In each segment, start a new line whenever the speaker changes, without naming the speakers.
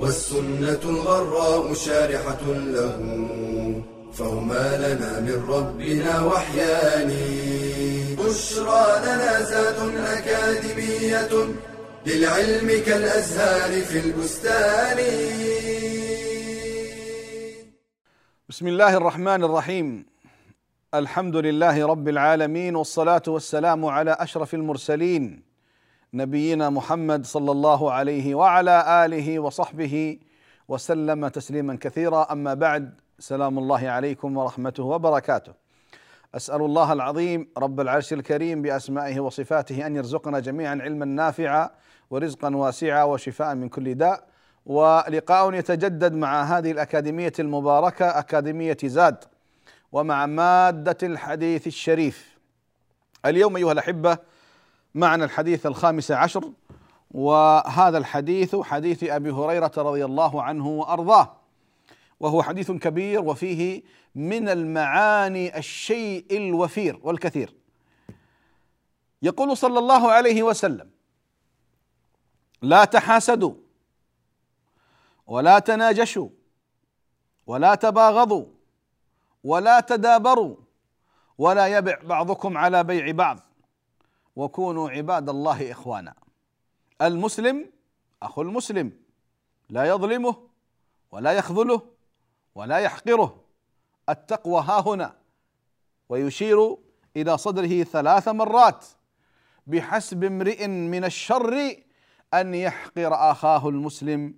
والسنة الغراء شارحة له فهما لنا من ربنا وحيان. بشرى لنا زاد أكاديمية للعلم كالأزهار في البستان.
بسم الله الرحمن الرحيم. الحمد لله رب العالمين والصلاة والسلام على أشرف المرسلين. نبينا محمد صلى الله عليه وعلى آله وصحبه وسلم تسليما كثيرا. أما بعد سلام الله عليكم ورحمته وبركاته. أسأل الله العظيم رب العرش الكريم بأسمائه وصفاته أن يرزقنا جميعا علما نافعا ورزقا واسعا وشفاء من كل داء. ولقاء يتجدد مع هذه الأكاديمية المباركة أكاديمية زاد ومع مادة الحديث الشريف. اليوم أيها الأحبة معنا الحديث الخامس عشر وهذا الحديث حديث أبي هريرة رضي الله عنه وأرضاه وهو حديث كبير وفيه من المعاني الشيء الوفير والكثير. يقول صلى الله عليه وسلم لا تحاسدوا ولا تناجشوا ولا تباغضوا ولا تدابروا ولا يبع بعضكم على بيع بعض. وكونوا عباد الله إخوانا. المسلم أخو المسلم لا يظلمه ولا يخذله ولا يحقره. التقوى ها هنا. ويشير إلى صدره ثلاث مرات بحسب امرئ من الشر أن يحقر آخاه المسلم.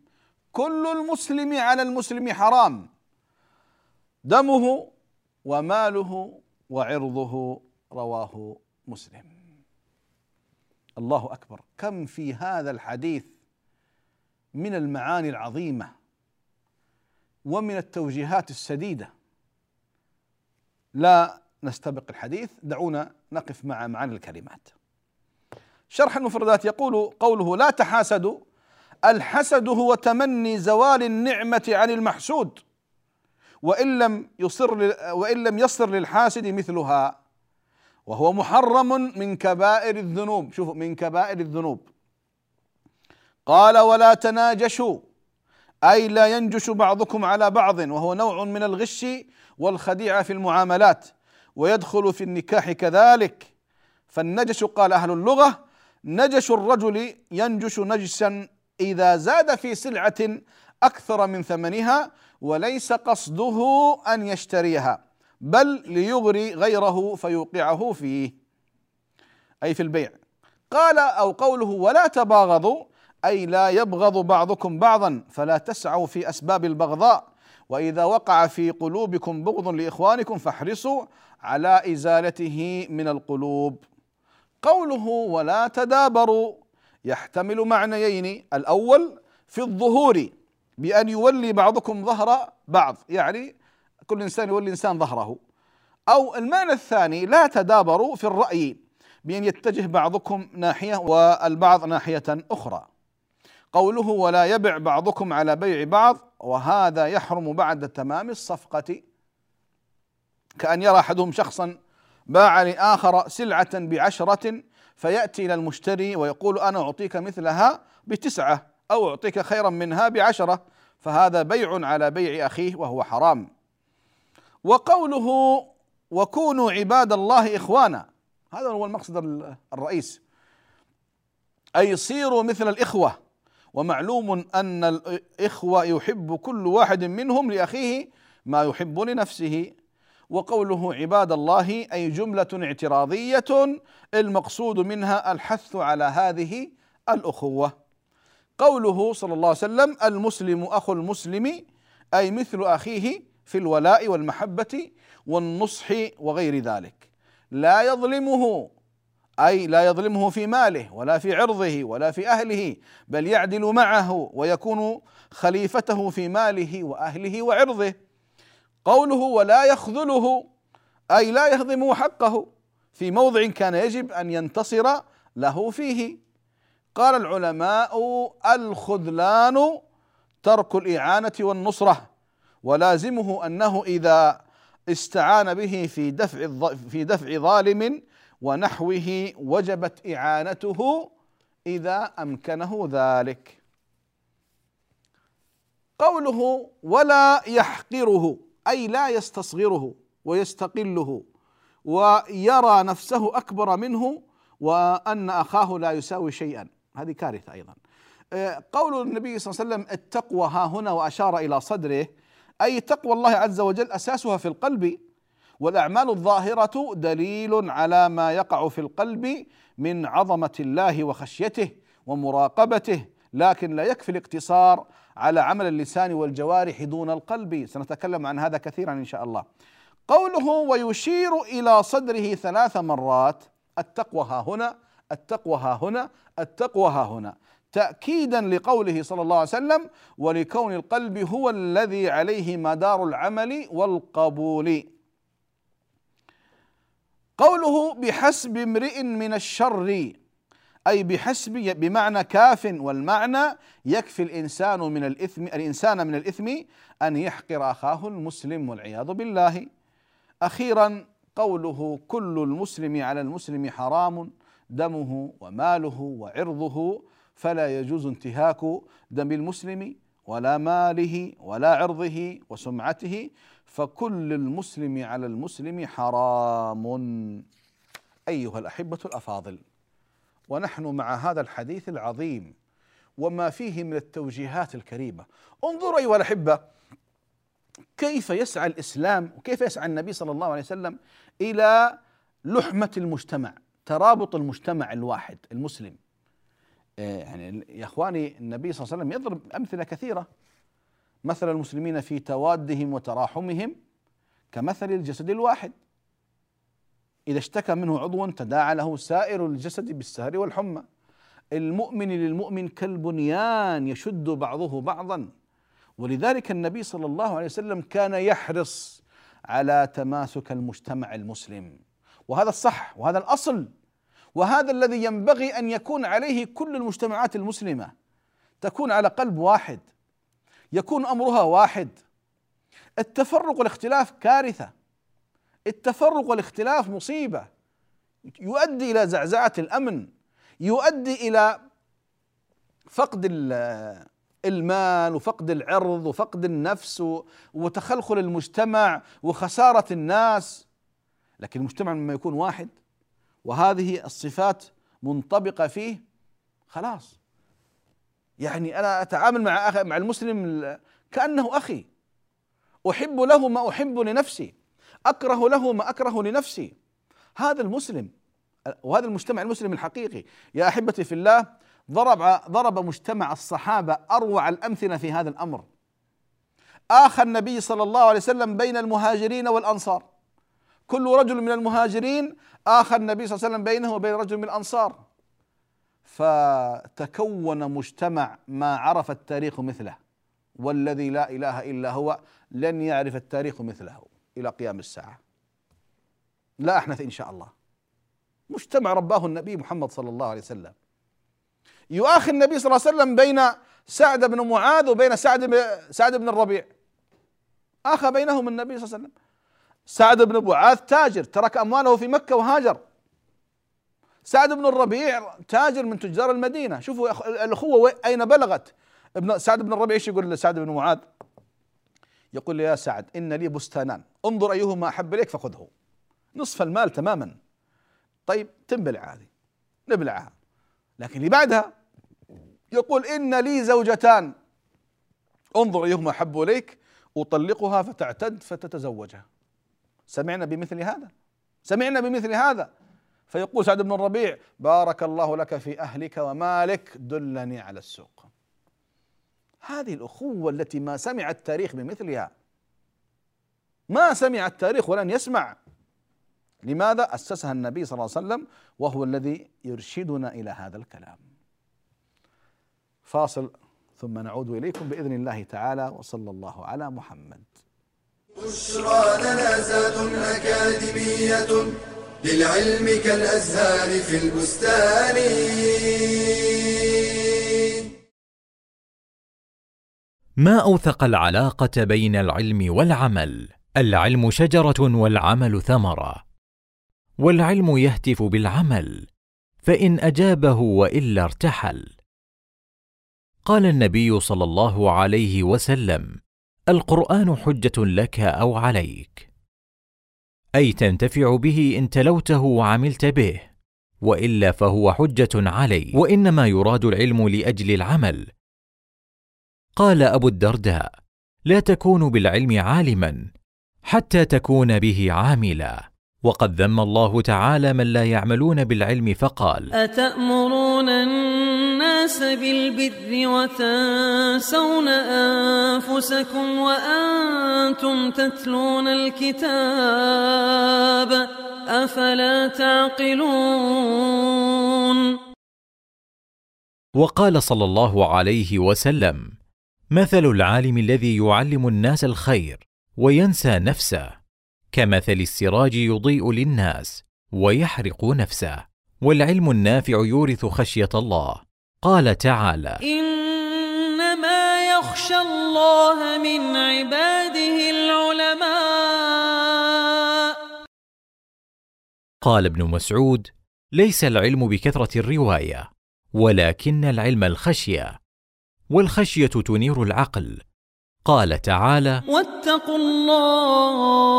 كل المسلم على المسلم حرام. دمه وماله وعرضه رواه مسلم. الله أكبر. كم في هذا الحديث من المعاني العظيمة ومن التوجيهات السديدة؟ لا نستبق الحديث. دعونا نقف مع معاني الكلمات. شرح المفردات يقول قوله لا تحاسدوا. الحسد هو تمني زوال النعمة عن المحسود. وإن لم يصر وإن لم يصر للحاسد مثلها وهو محرم من كبائر الذنوب. شوفوا من كبائر الذنوب. قال ولا تناجشوا. أي لا ينجش بعضكم على بعض وهو نوع من الغش والخديعة في المعاملات ويدخل في النكاح كذلك. فالنجش قال أهل اللغة نجش الرجل ينجش نجسا إذا زاد في سلعة أكثر من ثمنها وليس قصده أن يشتريها. بل ليغري غيره فيوقعه فيه. أي في البيع. قال أو قوله ولا تباغضوا أي لا يبغض بعضكم بعضا فلا تسعوا في أسباب البغضاء. وإذا وقع في قلوبكم بغض لإخوانكم فاحرصوا على إزالته من القلوب. قوله ولا تدابروا يحتمل معنيين. الأول في الظهور بأن يولي بعضكم ظهر بعض يعني كل إنسان يولي إنسان ظهره. أو المعنى الثاني لا تدابروا في الرأي بأن يتجه بعضكم ناحية والبعض ناحية أخرى. قوله ولا يبع بعضكم على بيع بعض وهذا يحرم بعد تمام الصفقة. كأن يرى أحدهم شخصا باع لآخر سلعة بعشرة فيأتي إلى المشتري ويقول أنا أعطيك مثلها بتسعة أو أعطيك خيرا منها بعشرة فهذا بيع على بيع أخيه وهو حرام. وقوله وكونوا عباد الله إخوانا. هذا هو المقصد الرئيس. أي صيروا مثل الإخوة. ومعلوم أن الإخوة يحب كل واحد منهم لأخيه ما يحب لنفسه. وقوله عباد الله أي جملة اعتراضية المقصود منها الحث على هذه الأخوة. قوله صلى الله عليه وسلم المسلم أخو المسلم أي مثل أخيه في الولاء والمحبة والنصح وغير ذلك. لا يظلمه أي لا يظلمه في ماله ولا في عرضه ولا في أهله بل يعدل معه ويكون خليفته في ماله وأهله وعرضه. قوله ولا يخذله أي لا يهضم حقه في موضع كان يجب أن ينتصر له فيه. قال العلماء الخذلان ترك الإعانة والنصرة. ولازمه أنه إذا استعان به في دفع في دفع ظالم ونحوه وجبت إعانته إذا أمكنه ذلك. قوله ولا يحقره أي لا يستصغره ويستقله ويرى نفسه أكبر منه وأن أخاه لا يساوي شيئا. هذه كارثة أيضا. قول النبي صلى الله عليه وسلم التقوى ها هنا وأشار إلى صدره أي تقوى الله عز وجل أساسها في القلب والأعمال الظاهرة دليل على ما يقع في القلب من عظمة الله وخشيته ومراقبته لكن لا يكفي الاقتصار على عمل اللسان والجوارح دون القلب. سنتكلم عن هذا كثيرا إن شاء الله. قوله ويشير إلى صدره ثلاث مرات التقوى ها هنا التقوى ها هنا التقوى ها هنا. تأكيدا لقوله صلى الله عليه وسلم ولكون القلب هو الذي عليه مدار العمل والقبول. قوله بحسب امرئ من الشر أي بحسب بمعنى كاف والمعنى يكفي الإنسان من الإثم الإنسان من الإثم أن يحقر أخاه المسلم والعياذ بالله. أخيرا قوله كل المسلم على المسلم حرام دمه وماله وعرضه فلا يجوز انتهاك دم المسلم ولا ماله ولا عرضه وسمعته فكل المسلم على المسلم حرام. أيها الأحبة الأفاضل ونحن مع هذا الحديث العظيم وما فيه من التوجيهات الكريمة. انظروا أيها الأحبة كيف يسعى الإسلام وكيف يسعى النبي صلى الله عليه وسلم إلى لحمة المجتمع ترابط المجتمع الواحد المسلم. يعني يا إخواني النبي صلى الله عليه وسلم يضرب أمثلة كثيرة. مثل المسلمين في توادهم وتراحمهم كمثل الجسد الواحد. إذا اشتكى منه عضو تداعى له سائر الجسد بالسهر والحمى. المؤمن للمؤمن كالبنيان يشد بعضه بعضا. ولذلك النبي صلى الله عليه وسلم كان يحرص على تماسك المجتمع المسلم. وهذا الصح وهذا الأصل. وهذا الذي ينبغي أن يكون عليه كل المجتمعات المسلمة. تكون على قلب واحد. يكون أمرها واحد. التفرق والاختلاف كارثة. التفرق والاختلاف مصيبة. يؤدي إلى زعزعة الأمن. يؤدي إلى فقد المال وفقد العرض وفقد النفس وتخلخل المجتمع وخسارة الناس. لكن المجتمع لما يكون واحد. وهذه الصفات منطبقة فيه خلاص. يعني أنا أتعامل مع أخي مع المسلم كأنه أخي. أحب له ما أحب لنفسي. أكره له ما أكره لنفسي. هذا المسلم وهذا المجتمع المسلم الحقيقي. يا أحبتي في الله ضرب ضرب مجتمع الصحابة أروع الأمثلة في هذا الأمر. آخى النبي صلى الله عليه وسلم بين المهاجرين والأنصار. كل رجل من المهاجرين آخى النبي صلى الله عليه وسلم بينه وبين رجل من الأنصار. فتكون مجتمع ما عرف التاريخ مثله والذي لا إله إلا هو لن يعرف التاريخ مثله إلى قيام الساعة. لا أحنث إن شاء الله. مجتمع رباه النبي محمد صلى الله عليه وسلم. يؤاخي النبي صلى الله عليه وسلم بين سعد بن معاذ وبين سعد سعد بن الربيع. آخى بينهم النبي صلى الله عليه وسلم. سعد بن معاذ تاجر ترك أمواله في مكة وهاجر. سعد بن الربيع تاجر من تجار المدينة. شوفوا الأخوة أين بلغت؟ ابن سعد بن الربيع إيش يقول لسعد بن معاذ يقول يا سعد إن لي بستانان. انظر أيهما أحب إليك فخذه. نصف المال تماما. طيب تنبلع هذه. نبلعها. لكن اللي بعدها يقول إن لي زوجتان. انظر أيهما أحب إليك. أطلقها فتعتد فتتزوجها. سمعنا بمثل هذا. سمعنا بمثل هذا. فيقول سعد بن الربيع بارك الله لك في أهلك ومالك دلني على السوق. هذه الأخوة التي ما سمع التاريخ بمثلها. ما سمع التاريخ ولن يسمع. لماذا؟ أسسها النبي صلى الله عليه وسلم وهو الذي يرشدنا إلى هذا الكلام. فاصل ثم نعود إليكم بإذن الله تعالى وصلى الله على محمد.
بشرى زاد أكاديمية للعلم كالأزهار في البستان.
ما أوثق العلاقة بين العلم والعمل؟ العلم شجرة والعمل ثمرة. والعلم يهتف بالعمل فإن أجابه وإلا ارتحل. قال النبي صلى الله عليه وسلم القرآن حجة لك أو عليك. أي تنتفع به إن تلوته وعملت به وإلا فهو حجة علي وإنما يراد العلم لأجل العمل. قال أبو الدرداء لا تكون بالعلم عالما حتى تكون به عاملا. وقد ذم الله تعالى من لا يعملون بالعلم فقال
أتأمرون الناس بالبر وتنسون أنفسكم وأنتم تتلون الكتاب أفلا تعقلون
وقال صلى الله عليه وسلم مثل العالم الذي يعلم الناس الخير وينسى نفسه كمثل السراج يضيء للناس ويحرق نفسه والعلم النافع يورث خشية الله. قال تعالى
إنما يخشى الله من عباده العلماء.
قال ابن مسعود ليس العلم بكثرة الرواية ولكن العلم الخشية والخشية تنير العقل. قال تعالى
واتقوا الله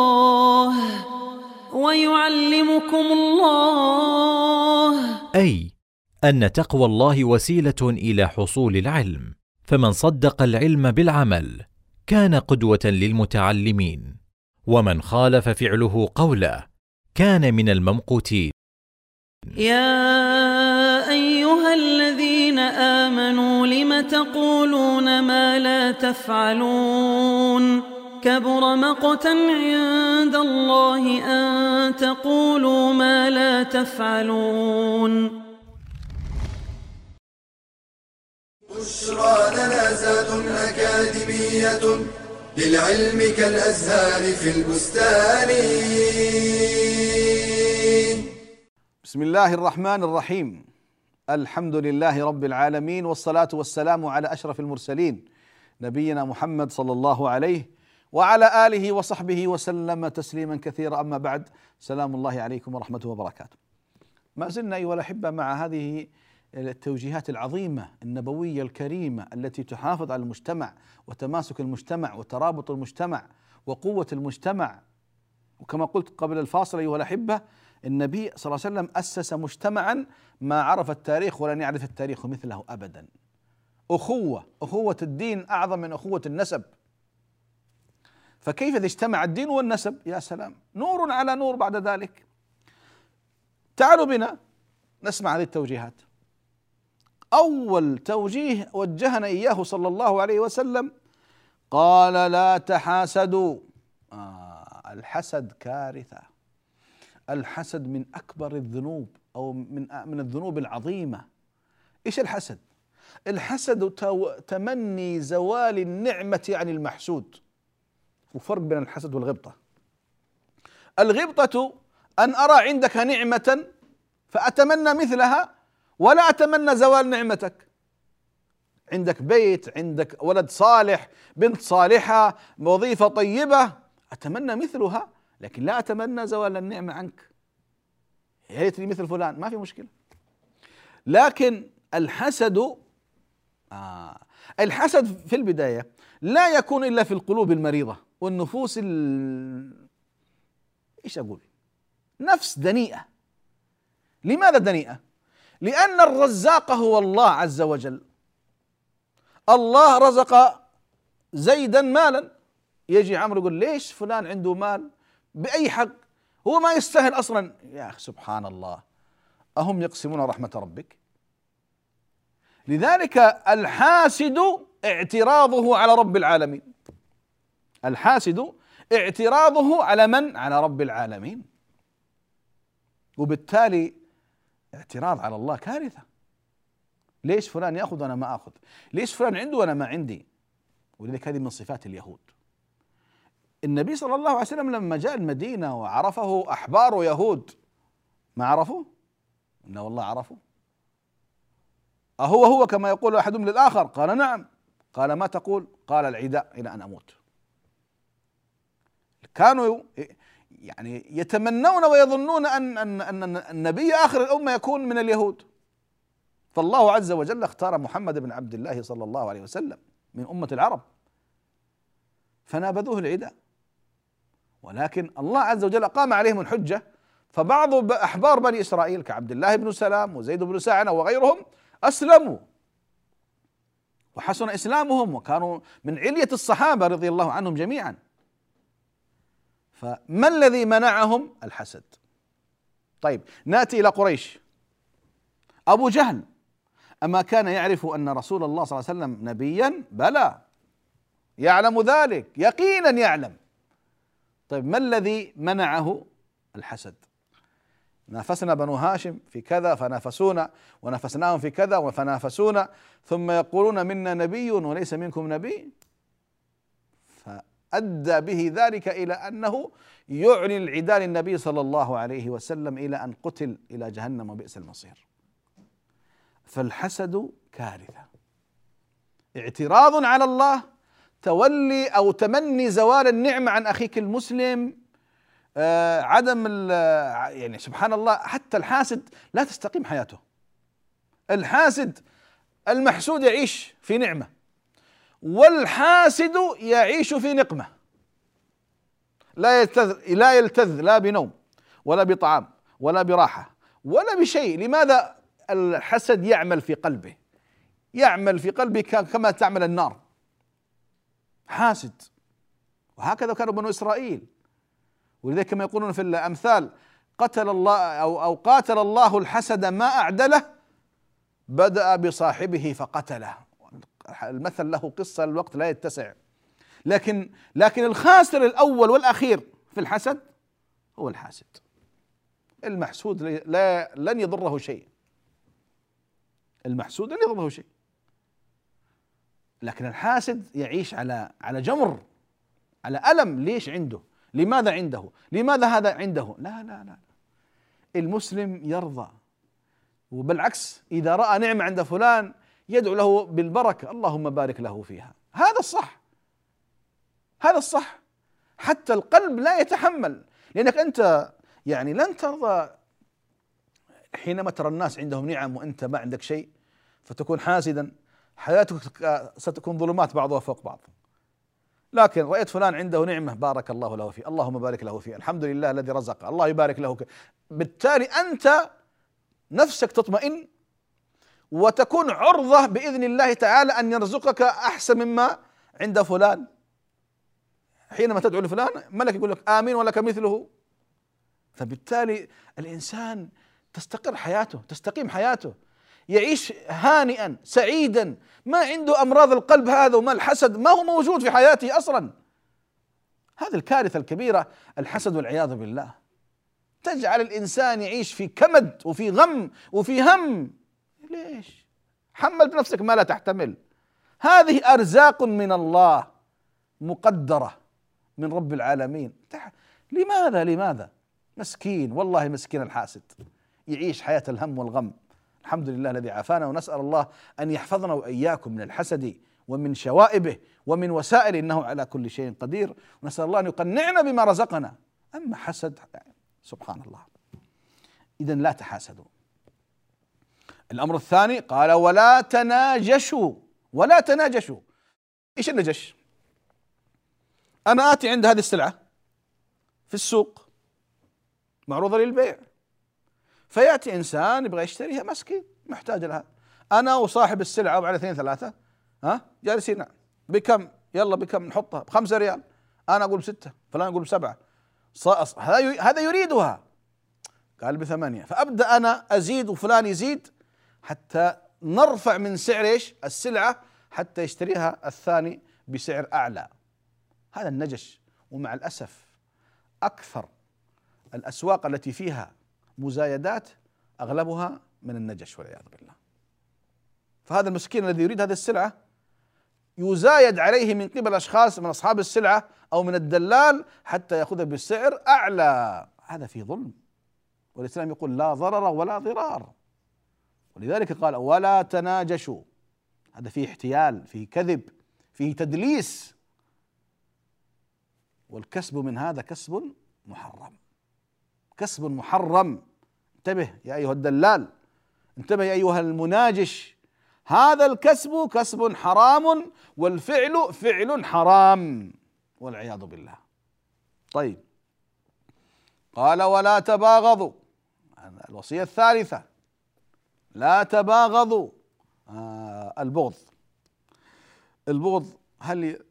ويعلمكم الله.
أي أن تقوى الله وسيلة إلى حصول العلم فمن صدق العلم بالعمل كان قدوة للمتعلمين. ومن خالف فعله قوله كان من الممقوتين.
يا أيها الذين آمنوا لم تقولون ما لا تفعلون؟ كبر مقتا عند الله أن تقولوا ما لا تفعلون.
بشرى زاد أكاديمية للعلم كالأزهار في البستان.
بسم الله الرحمن الرحيم. الحمد لله رب العالمين والصلاة والسلام على أشرف المرسلين نبينا محمد صلى الله عليه وعلى آله وصحبه وسلم تسليما كثيرا. أما بعد سلام الله عليكم ورحمته وبركاته. ما زلنا أيها الأحبة مع هذه التوجيهات العظيمة النبوية الكريمة التي تحافظ على المجتمع وتماسك المجتمع وترابط المجتمع وقوة المجتمع. وكما قلت قبل الفاصل أيها الأحبة النبي صلى الله عليه وسلم أسس مجتمعا ما عرف التاريخ ولن يعرف التاريخ مثله ابدا. أخوة أخوة الدين أعظم من أخوة النسب. فكيف إذا اجتمع الدين والنسب؟ يا سلام نور على نور بعد ذلك. تعالوا بنا نسمع هذه التوجيهات. أول توجيه وجهنا إياه صلى الله عليه وسلم قال لا تحاسدوا. آه الحسد كارثة. الحسد من أكبر الذنوب أو من من الذنوب العظيمة. إيش الحسد؟ الحسد تمني زوال النعمة عن المحسود. وفرق بين الحسد والغبطة. الغبطة أن أرى عندك نعمة فأتمنى مثلها ولا أتمنى زوال نعمتك عندك بيت عندك ولد صالح بنت صالحة وظيفة طيبة أتمنى مثلها لكن لا أتمنى زوال النعمة عنك يا ريتني مثل فلان ما في مشكلة لكن الحسد آه الحسد في البداية لا يكون إلا في القلوب المريضة والنفوس ال... إيش أقول؟ نفس دنيئة لماذا دنيئة؟ لأن الرزاق هو الله عز وجل. الله رزق زيدا مالا. يجي عمرو يقول ليش فلان عنده مال؟ بأي حق؟ هو ما يستاهل أصلا. يا أخي سبحان الله. أهم يقسمون رحمة ربك. لذلك الحاسد اعتراضه على رب العالمين. الحاسد اعتراضه على من؟ على رب العالمين. وبالتالي اعتراض على الله كارثة. ليش فلان يأخذ وأنا ما أخذ؟ ليش فلان عنده وأنا ما عندي؟ ولذلك هذه من صفات اليهود. النبي صلى الله عليه وسلم لما جاء المدينة وعرفه أحبار يهود ما عرفوه؟ لا والله عرفوا. أهو هو كما يقول أحدهم للآخر قال نعم. قال ما تقول؟ قال العداء إلى أن أموت. كانوا يعني يتمنون ويظنون أن أن أن النبي آخر الأمة يكون من اليهود. فالله عز وجل اختار محمد بن عبد الله صلى الله عليه وسلم من أمة العرب. فنابذوه العداء ولكن الله عز وجل أقام عليهم الحجة. فبعض أحبار بني إسرائيل كعبد الله بن سلام وزيد بن ساعنة وغيرهم أسلموا. وحسن إسلامهم وكانوا من علية الصحابة رضي الله عنهم جميعا. فما الذي منعهم الحسد؟ طيب نأتي إلى قريش. أبو جهل أما كان يعرف أن رسول الله صلى الله عليه وسلم نبيا؟ بلى. يعلم ذلك يقينا يعلم. طيب ما الذي منعه الحسد؟ نافسنا بنو هاشم في كذا فنافسونا. ونافسناهم في كذا فنافسونا ثم يقولون منا نبي وليس منكم نبي؟ فأدى به ذلك إلى أنه يعلن العداء للنبي صلى الله عليه وسلم إلى أن قتل إلى جهنم وبئس المصير. فالحسد كارثة. اعتراض على الله تولي أو تمني زوال النعمة عن أخيك المسلم آه عدم يعني سبحان الله حتى الحاسد لا تستقيم حياته. الحاسد المحسود يعيش في نعمة. والحاسد يعيش في نقمة. لا يلتذ لا يلتذ لا بنوم ولا بطعام ولا براحة ولا بشيء. لماذا الحسد يعمل في قلبه؟ يعمل في قلبه كما تعمل النار. حاسد. وهكذا كانوا بنو إسرائيل. ولذلك كما يقولون في الأمثال قتل الله أو أو قاتل الله الحسد ما أعدله بدأ بصاحبه فقتله. المثل له قصة الوقت لا يتسع. لكن لكن الخاسر الأول والأخير في الحسد هو الحاسد. المحسود لا لن يضره شيء. المحسود لن يضره شيء. لكن الحاسد يعيش على على جمر على ألم. ليش عنده؟ لماذا عنده؟ لماذا هذا عنده؟ لا لا لا. المسلم يرضى. وبالعكس إذا رأى نعمة عند فلان يدعو له بالبركة اللهم بارك له فيها. هذا الصح. هذا الصح. حتى القلب لا يتحمل. لأنك أنت يعني لن ترضى حينما ترى الناس عندهم نعم وأنت ما عندك شيء فتكون حاسدا. حياتك ستكون ظلمات بعضها فوق بعض. لكن رأيت فلان عنده نعمة بارك الله له فيه. اللهم بارك له فيه. الحمد لله الذي رزق الله يبارك له بالتالي أنت نفسك تطمئن وتكون عرضة بإذن الله تعالى أن يرزقك أحسن مما عند فلان. حينما تدعو لفلان ملك يقول لك آمين ولك مثله. فبالتالي الإنسان تستقر حياته تستقيم حياته. يعيش هانئا سعيدا. ما عنده أمراض القلب هذا وما الحسد ما هو موجود في حياته أصلا. هذه الكارثة الكبيرة الحسد والعياذ بالله. تجعل الإنسان يعيش في كمد وفي غم وفي هم. ليش؟ حمل بنفسك ما لا تحتمل. هذه أرزاق من الله مقدرة من رب العالمين. لماذا؟ لماذا؟ مسكين والله مسكين الحاسد. يعيش حياة الهم والغم. الحمد لله الذي عافانا ونسأل الله أن يحفظنا وإياكم من الحسد ومن شوائبه ومن وسائل إنه على كل شيء قدير. ونسأل الله أن يقنعنا بما رزقنا. أما حسد سبحان الله. اذا لا تحاسدوا. الأمر الثاني قال ولا تناجشوا ولا تناجشوا. إيش النجش؟ أنا آتي عند هذه السلعة في السوق معروضة للبيع. فيأتي إنسان يبغى يشتريها مسكين محتاج لها. أنا وصاحب السلعة وعلى اثنين ثلاثة ها جالسين. بكم؟ يلا بكم نحطها؟ بخمسة ريال. أنا أقول بستة فلان يقول بسبعة. هذا يريدها. قال بثمانية. فأبدأ أنا أزيد وفلان يزيد. حتى نرفع من سعر إيش؟ السلعة حتى يشتريها الثاني بسعر أعلى. هذا النجش. ومع الأسف أكثر الأسواق التي فيها مزايدات أغلبها من النجش والعياذ بالله. فهذا المسكين الذي يريد هذه السلعة يزايد عليه من قبل اشخاص من أصحاب السلعة أو من الدلال حتى ياخذها بالسعر أعلى. هذا في ظلم. والإسلام يقول لا ضرر ولا ضرار. ولذلك قال ولا تناجشوا. هذا فيه احتيال فيه كذب فيه تدليس. والكسب من هذا كسب محرم. كسب محرم. انتبه يا أيها الدلال. انتبه يا أيها المناجش. هذا الكسب كسب حرام والفعل فعل حرام والعياذ بالله. طيب. قال ولا تباغضوا. الوصية الثالثة. لا تباغضوا. آه البغض. البغض هل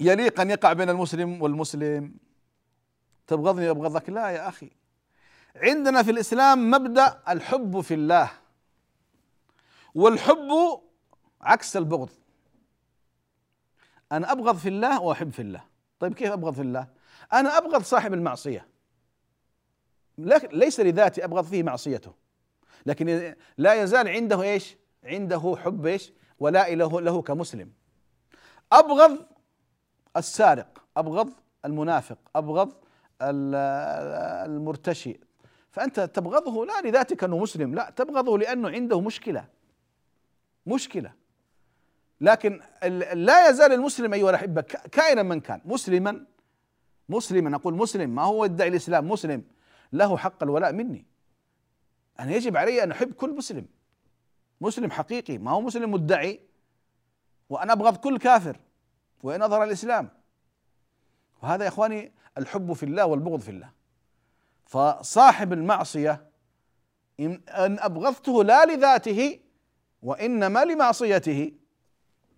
يليق أن يقع بين المسلم والمسلم؟ تبغضني أبغضك؟ لا يا أخي. عندنا في الإسلام مبدأ الحب في الله والحب عكس البغض. أنا أبغض في الله وأحب في الله. طيب كيف أبغض في الله؟ أنا أبغض صاحب المعصية. ليس لذاتي أبغض فيه معصيته. لكن لا يزال عنده إيش؟ عنده حب إيش؟ ولاء له له كمسلم. أبغض السارق أبغض المنافق أبغض المرتشي. فأنت تبغضه لا لذاتك أنه مسلم لا تبغضه لأنه عنده مشكلة. مشكلة. لكن لا يزال المسلم أيها الأحبة كائنا من كان مسلما مسلما أقول مسلم ما هو يدعي الإسلام مسلم. له حق الولاء مني. أنا يجب علي أن أحب كل مسلم. مسلم حقيقي ما هو مسلم مدعي. وأنا أبغض كل كافر. وإن أظهر الإسلام. وهذا يا إخواني الحب في الله والبغض في الله. فصاحب المعصية أن أبغضته لا لذاته وإنما لمعصيته.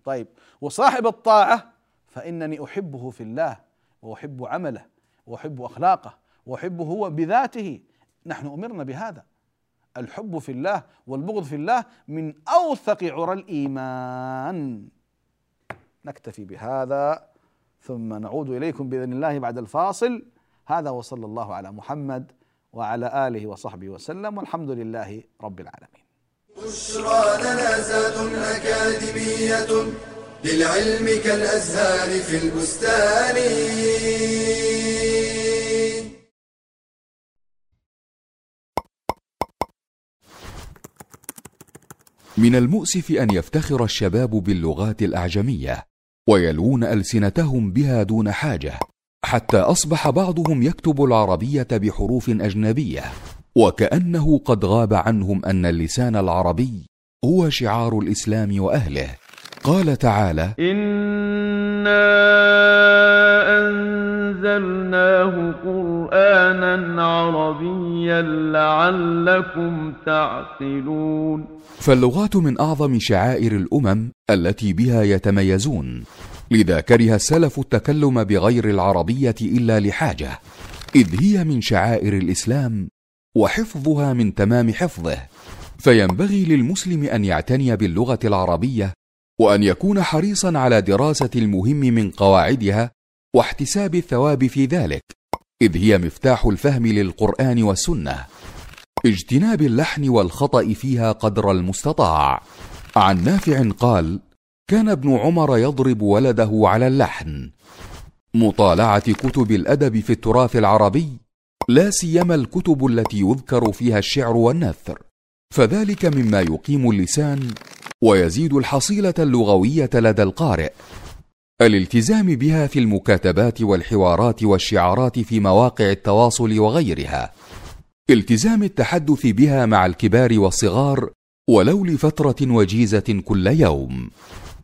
طيب وصاحب الطاعة فإنني أحبه في الله وأحب عمله وأحب أخلاقه وأحبه هو بذاته. نحن أمرنا بهذا. الحب في الله والبغض في الله من أوثق عرى الإيمان نكتفي بهذا ثم نعود إليكم بإذن الله بعد الفاصل هذا وصلى الله على محمد وعلى آله وصحبه وسلم والحمد لله رب العالمين.
بشرى لنا أكاديمية للعلم كالأزهار في البستان.
من المؤسف أن يفتخر الشباب باللغات الأعجمية ويلوون ألسنتهم بها دون حاجة حتى أصبح بعضهم يكتب العربية بحروف أجنبية وكأنه قد غاب عنهم أن اللسان العربي هو شعار الإسلام وأهله. قال تعالى
أنا أنزلناه قرآنا عربيا لعلكم تعقلون.
فاللغات من أعظم شعائر الأمم التي بها يتميزون. لذا كره السلف التكلم بغير العربية إلا لحاجة. إذ هي من شعائر الإسلام وحفظها من تمام حفظه. فينبغي للمسلم أن يعتني باللغة العربية وأن يكون حريصا على دراسة المهم من قواعدها واحتساب الثواب في ذلك. إذ هي مفتاح الفهم للقرآن والسنة. اجتناب اللحن والخطأ فيها قدر المستطاع. عن نافع قال كان ابن عمر يضرب ولده على اللحن. مطالعة كتب الأدب في التراث العربي لا سيما الكتب التي يذكر فيها الشعر والنثر. فذلك مما يقيم اللسان ويزيد الحصيلة اللغوية لدى القارئ. الالتزام بها في المكاتبات والحوارات والشعارات في مواقع التواصل وغيرها. التزام التحدث بها مع الكبار والصغار ولو لفترة وجيزة كل يوم.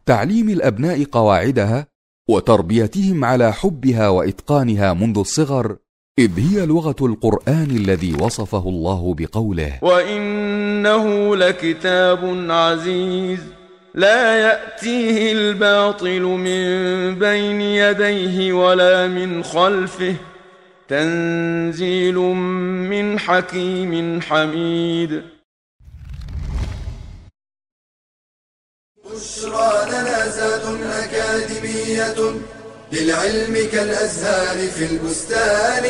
تعليم الأبناء قواعدها وتربيتهم على حبها وإتقانها منذ الصغر إذ هي لغة القرآن الذي وصفه الله بقوله.
وإنه لكتاب عزيز. لا يأتيه الباطل من بين يديه ولا من خلفه. تنزيل من حكيم حميد.
بشرى لنا زاد أكاديمية للعلم كالأزهار في البستان.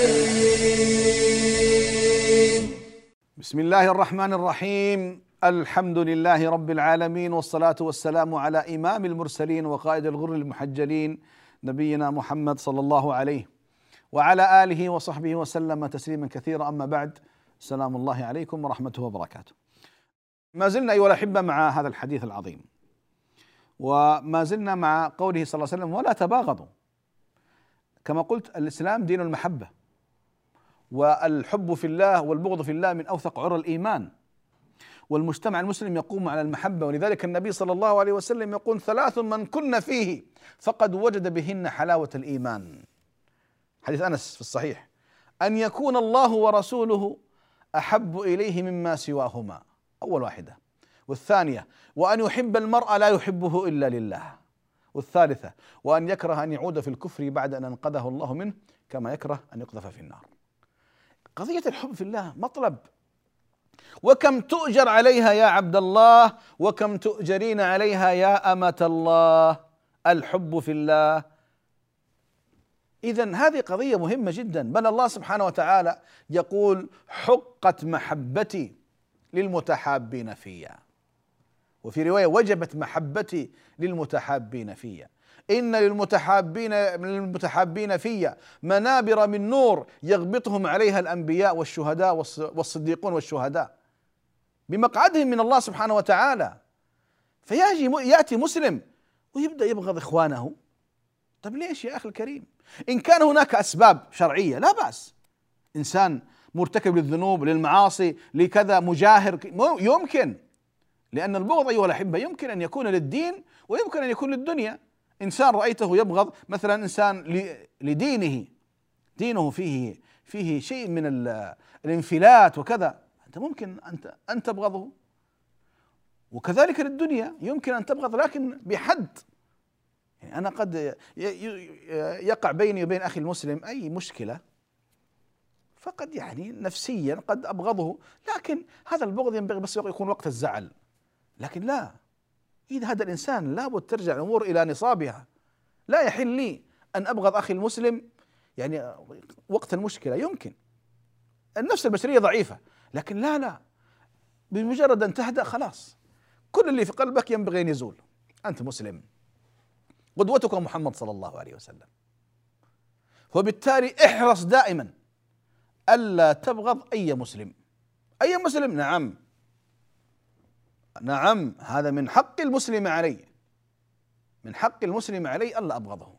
بسم الله الرحمن الرحيم. الحمد لله رب العالمين والصلاة والسلام على إمام المرسلين وقائد الغر المحجلين نبينا محمد صلى الله عليه وعلى آله وصحبه وسلم تسليما كثيرا أما بعد سلام الله عليكم ورحمته وبركاته ما زلنا أيها الأحبة مع هذا الحديث العظيم وما زلنا مع قوله صلى الله عليه وسلم ولا تباغضوا كما قلت الإسلام دين المحبة والحب في الله والبغض في الله من أوثق عرى الإيمان والمجتمع المسلم يقوم على المحبة. ولذلك النبي صلى الله عليه وسلم يقول ثلاث من كن فيه فقد وجد بهن حلاوة الإيمان. حديث أنس في الصحيح. أن يكون الله ورسوله أحب إليه مما سواهما. أول واحدة. والثانية وأن يحب المرء لا يحبه إلا لله. والثالثة وأن يكره أن يعود في الكفر بعد أن أنقذه الله منه كما يكره أن يقذف في النار. قضية الحب في الله مطلب. وكم تؤجر عليها يا عبد الله وكم تؤجرين عليها يا أمة الله. الحب في الله. إذا هذه قضية مهمة جدا. بل الله سبحانه وتعالى يقول حقت محبتي للمتحابين فيا. وفي رواية وجبت محبتي للمتحابين فيا. إن للمتحابين للمتحابين فيا منابر من نور يغبطهم عليها الأنبياء والشهداء والصديقون والشهداء. بمقعدهم من الله سبحانه وتعالى. فيجي يأتي مسلم ويبدأ يبغض إخوانه. طيب ليش يا أخي الكريم؟ إن كان هناك أسباب شرعية لا بأس. إنسان مرتكب للذنوب للمعاصي لكذا مجاهر يمكن. لأن البغض أيها الأحبة يمكن أن يكون للدين ويمكن أن يكون للدنيا. إنسان رأيته يبغض مثلا إنسان لدينه دينه فيه فيه شيء من الانفلات وكذا أنت ممكن أنت أن تبغضه. وكذلك للدنيا يمكن أن تبغض لكن بحد. يعني أنا قد يقع بيني وبين أخي المسلم أي مشكلة فقد يعني نفسيا قد أبغضه لكن هذا البغض ينبغي بس يكون وقت الزعل. لكن لا. إذا هذا الإنسان لابد ترجع الأمور إلى نصابها. لا يحل لي أن أبغض أخي المسلم. يعني وقت المشكلة يمكن. النفس البشرية ضعيفة لكن لا لا. بمجرد أن تهدأ خلاص. كل اللي في قلبك ينبغي أن يزول. أنت مسلم. قدوتك محمد صلى الله عليه وسلم. وبالتالي احرص دائما ألا تبغض أي مسلم. أي مسلم؟ نعم. نعم هذا من حق المسلم علي. من حق المسلم علي ألا أبغضه.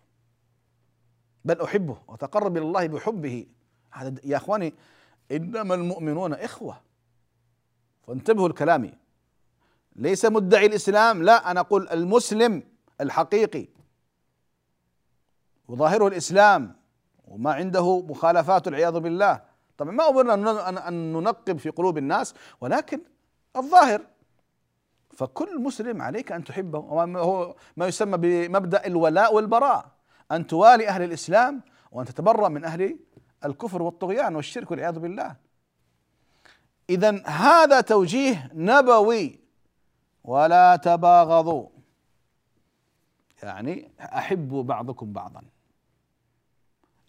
بل أحبه وأتقرب إلى الله بحبه. هذا يا إخواني إنما المؤمنون إخوة. فانتبهوا لكلامي ليس مدعي الإسلام. لا أنا أقول المسلم الحقيقي. وظاهره الإسلام. وما عنده مخالفات والعياذ بالله. طبعا ما أمرنا أن ننقب في قلوب الناس. ولكن الظاهر فكل مسلم عليك أن تحبه وهو ما يسمى بمبدأ الولاء والبراء أن توالي أهل الإسلام وأن تتبرأ من أهل الكفر والطغيان والشرك والعياذ بالله. اذا هذا توجيه نبوي. ولا تباغضوا. يعني أحبوا بعضكم بعضا.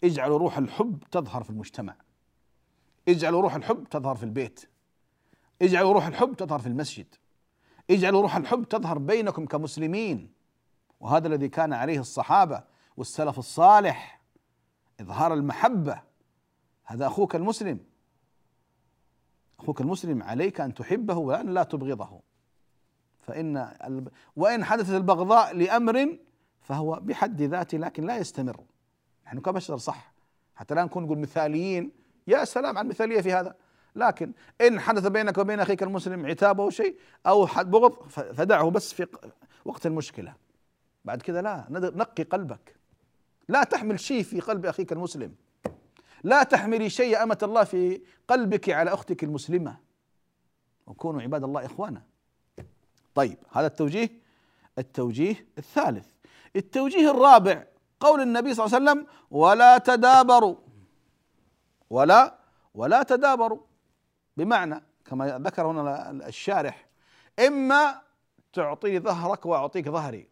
اجعلوا روح الحب تظهر في المجتمع. اجعلوا روح الحب تظهر في البيت. اجعلوا روح الحب تظهر في المسجد. اجعلوا روح الحب تظهر بينكم كمسلمين. وهذا الذي كان عليه الصحابة والسلف الصالح إظهار المحبة. هذا أخوك المسلم. أخوك المسلم عليك أن تحبه وأن لا تبغضه. فإن وإن حدثت البغضاء لأمر فهو بحد ذاته لكن لا يستمر. نحن كبشر صح. حتى لا نكون نقول مثاليين. يا سلام على المثالية في هذا. لكن إن حدث بينك وبين أخيك المسلم عتاب أو شيء أو بغض فدعه بس في وقت المشكلة. بعد كذا لا نقي قلبك. لا تحمل شيء في قلب أخيك المسلم. لا تحملي شيء يا أمة الله في قلبك على أختك المسلمة. وكونوا عباد الله إخوانا. طيب هذا التوجيه التوجيه الثالث. التوجيه الرابع قول النبي صلى الله عليه وسلم ولا تدابروا. ولا ولا تدابروا. بمعنى كما ذكر هنا الشارح إما تعطيني ظهرك وأعطيك ظهري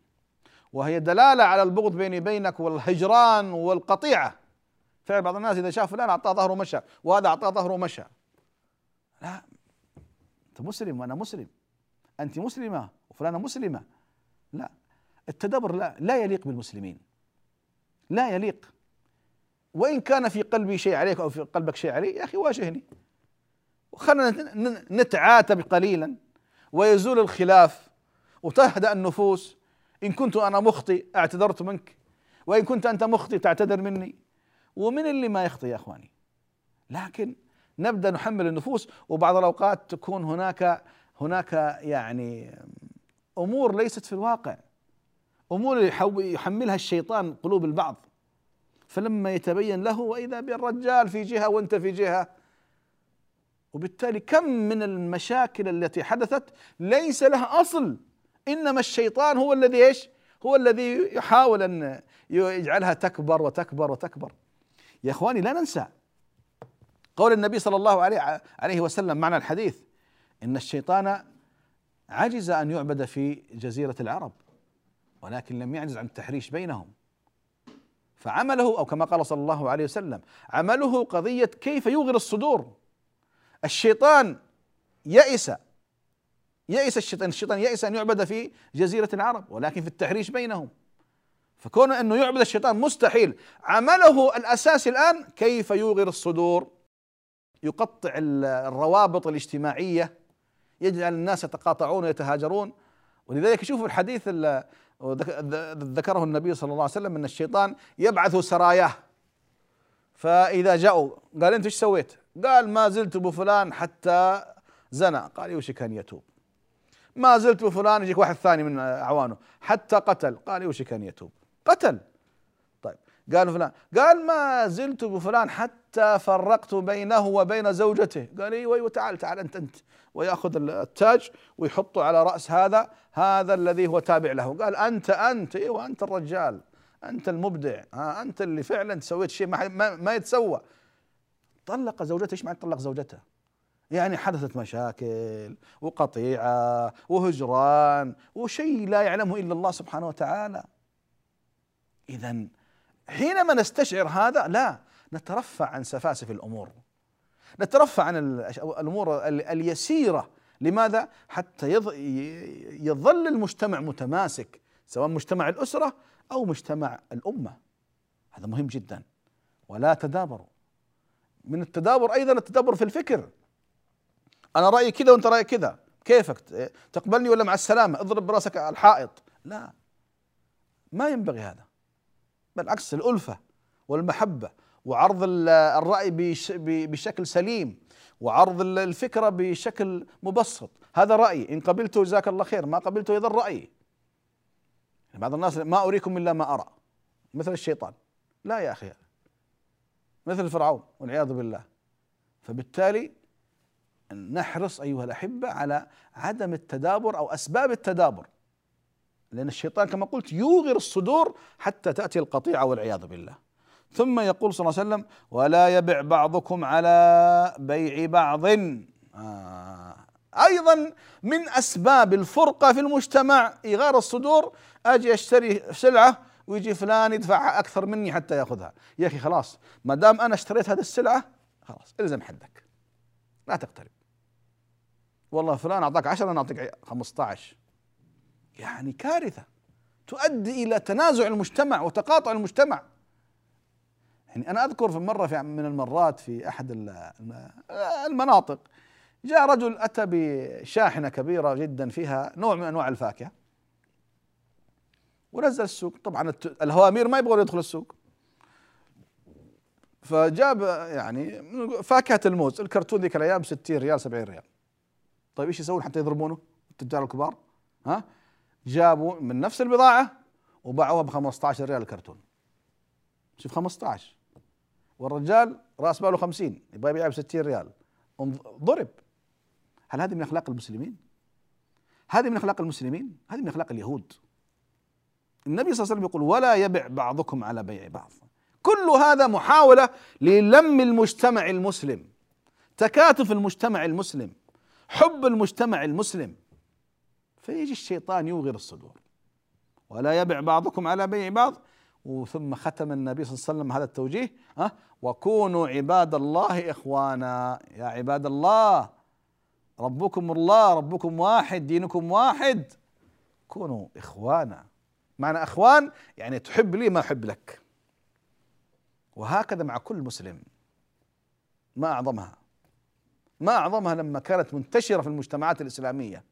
وهي دلالة على البغض بيني بينك والهجران والقطيعة. فعل بعض الناس إذا شاف فلان أعطاه ظهره ومشى وهذا أعطاه ظهره ومشى. لا أنت مسلم وأنا مسلم. أنت مسلمة وفلانة مسلمة. لا التدبر لا لا يليق بالمسلمين. لا يليق. وإن كان في قلبي شيء عليك أو في قلبك شيء علي يا أخي واجهني. وخلنا نتعاتب قليلا ويزول الخلاف وتهدأ النفوس. إن كنت أنا مخطئ اعتذرت منك وإن كنت أنت مخطئ تعتذر مني. ومن اللي ما يخطئ يا أخواني؟ لكن نبدأ نحمل النفوس وبعض الأوقات تكون هناك هناك يعني أمور ليست في الواقع. أمور يحملها الشيطان قلوب البعض. فلما يتبين له وإذا بالرجال في جهة وأنت في جهة وبالتالي كم من المشاكل التي حدثت ليس لها أصل إنما الشيطان هو الذي إيش؟ هو الذي يحاول أن يجعلها تكبر وتكبر وتكبر. يا إخواني لا ننسى قول النبي صلى الله عليه عليه وسلم معنى الحديث إن الشيطان عجز أن يعبد في جزيرة العرب ولكن لم يعجز عن التحريش بينهم فعمله أو كما قال صلى الله عليه وسلم عمله قضية كيف يوغر الصدور الشيطان يئس يئس الشيطان الشيطان يئس أن يعبد في جزيرة العرب ولكن في التحريش بينهم. فكون أنه يعبد الشيطان مستحيل. عمله الاساسي الآن كيف يوغر الصدور؟ يقطع الروابط الاجتماعية يجعل الناس يتقاطعون ويتهاجرون. ولذلك شوفوا الحديث ذكره النبي صلى الله عليه وسلم أن الشيطان يبعث سراياه. فإذا جاءوا قال أنت إيش سويت؟ قال ما زلت بفلان حتى زنى. قال يوشك ان يتوب؟ ما زلت بفلان يجيك واحد ثاني من أعوانه. حتى قتل. قال يوشك ان يتوب؟ قتل. طيب قال فلان قال ما زلت بفلان حتى فرقت بينه وبين زوجته. قال إيوه إيوه تعال تعال أنت أنت. ويأخذ التاج ويحطه على رأس هذا هذا الذي هو تابع له. قال أنت أنت. إيوه أنت الرجال. أنت المبدع ها أنت اللي فعلا سويت شيء ما, ما, ما يتسوى طلق زوجته إيش معنى طلق زوجته؟ يعني حدثت مشاكل وقطيعة وهجران وشيء لا يعلمه إلا الله سبحانه وتعالى. اذا حينما نستشعر هذا لا نترفع عن سفاسف الأمور. نترفع عن الأمور اليسيرة لماذا؟ حتى يظل المجتمع متماسك سواء مجتمع الأسرة أو مجتمع الأمة. هذا مهم جدا. ولا تدابروا. من التدابر أيضا التدبر في الفكر. أنا رأيي كذا وأنت رأيك كذا. كيفك؟ تقبلني ولا مع السلامة؟ اضرب برأسك على الحائط. لا. ما ينبغي هذا. بالعكس الألفة والمحبة وعرض الرأي بشكل سليم وعرض الفكرة بشكل مبسط. هذا رأيي. إن قبلته جزاك الله خير. ما قبلته اذا رأيي. بعض الناس ما أريكم إلا ما أرى مثل الشيطان. لا يا أخي مثل فرعون والعياذ بالله. فبالتالي نحرص أيها الأحبة على عدم التدابر أو أسباب التدابر لأن الشيطان كما قلت يوغر الصدور حتى تأتي القطيعة والعياذ بالله. ثم يقول صلى الله عليه وسلم ولا يبع بعضكم على بيع بعض. آه. أيضا من أسباب الفرقة في المجتمع إيغار الصدور أجي أشتري سلعة ويجي فلان يدفع أكثر مني حتى يأخذها. يا أخي خلاص ما دام أنا اشتريت هذه السلعة خلاص إلزم حدك. لا تقترب. والله فلان أعطاك 10 أنا أعطيك 15 يعني كارثة. تؤدي إلى تنازع المجتمع وتقاطع المجتمع. يعني أنا أذكر في مرة في من المرات في أحد المناطق جاء رجل أتى بشاحنة كبيرة جدا فيها نوع من أنواع الفاكهة. ونزل السوق. طبعا الهوامير ما يبغون يدخل السوق. فجاب يعني فاكهة الموز الكرتون ذيك الأيام 60 ريال 70 ريال. طيب إيش يسوون حتى يضربونه؟ التجار الكبار ها؟ جابوا من نفس البضاعة وباعوها ب 15 ريال الكرتون. شوف 15 والرجال رأس ماله 50 يبغى يبيعها ب 60 ريال ضرب. هل هذه من أخلاق المسلمين؟ هذه من أخلاق المسلمين؟ هذه من أخلاق اليهود. النبي صلى الله عليه وسلم يقول ولا يبع بعضكم على بيع بعض. كل هذا محاولة للم المجتمع المسلم تكاتف المجتمع المسلم حب المجتمع المسلم. فيجي الشيطان يوغر الصدور. ولا يبع بعضكم على بيع بعض. وثم ختم النبي صلى الله عليه وسلم هذا التوجيه ها؟ وكونوا عباد الله إخوانا. يا عباد الله ربكم الله ربكم واحد دينكم واحد. كونوا إخوانا. معنى أخوان يعني تحب لي ما أحب لك. وهكذا مع كل مسلم. ما أعظمها. ما أعظمها لما كانت منتشرة في المجتمعات الإسلامية.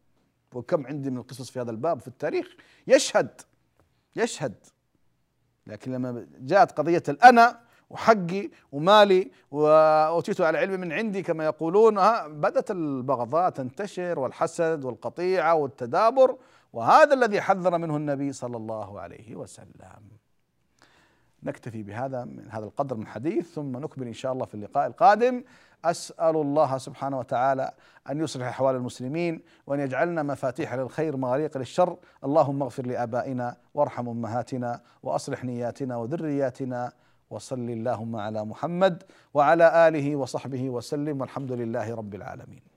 وكم عندي من القصص في هذا الباب في التاريخ. يشهد يشهد. لكن لما جاءت قضية الأنا وحقي ومالي وأوتيت على علم من عندي كما يقولون بدأت البغضاء تنتشر والحسد والقطيعة والتدابر وهذا الذي حذر منه النبي صلى الله عليه وسلم. نكتفي بهذا من هذا القدر من حديث ثم نكمل إن شاء الله في اللقاء القادم. أسأل الله سبحانه وتعالى أن يصلح أحوال المسلمين وأن يجعلنا مفاتيح للخير مغاليق للشر. اللهم اغفر لآبائنا وارحم أمهاتنا وأصلح نياتنا وذرياتنا وصل اللهم على محمد وعلى آله وصحبه وسلم والحمد لله رب العالمين.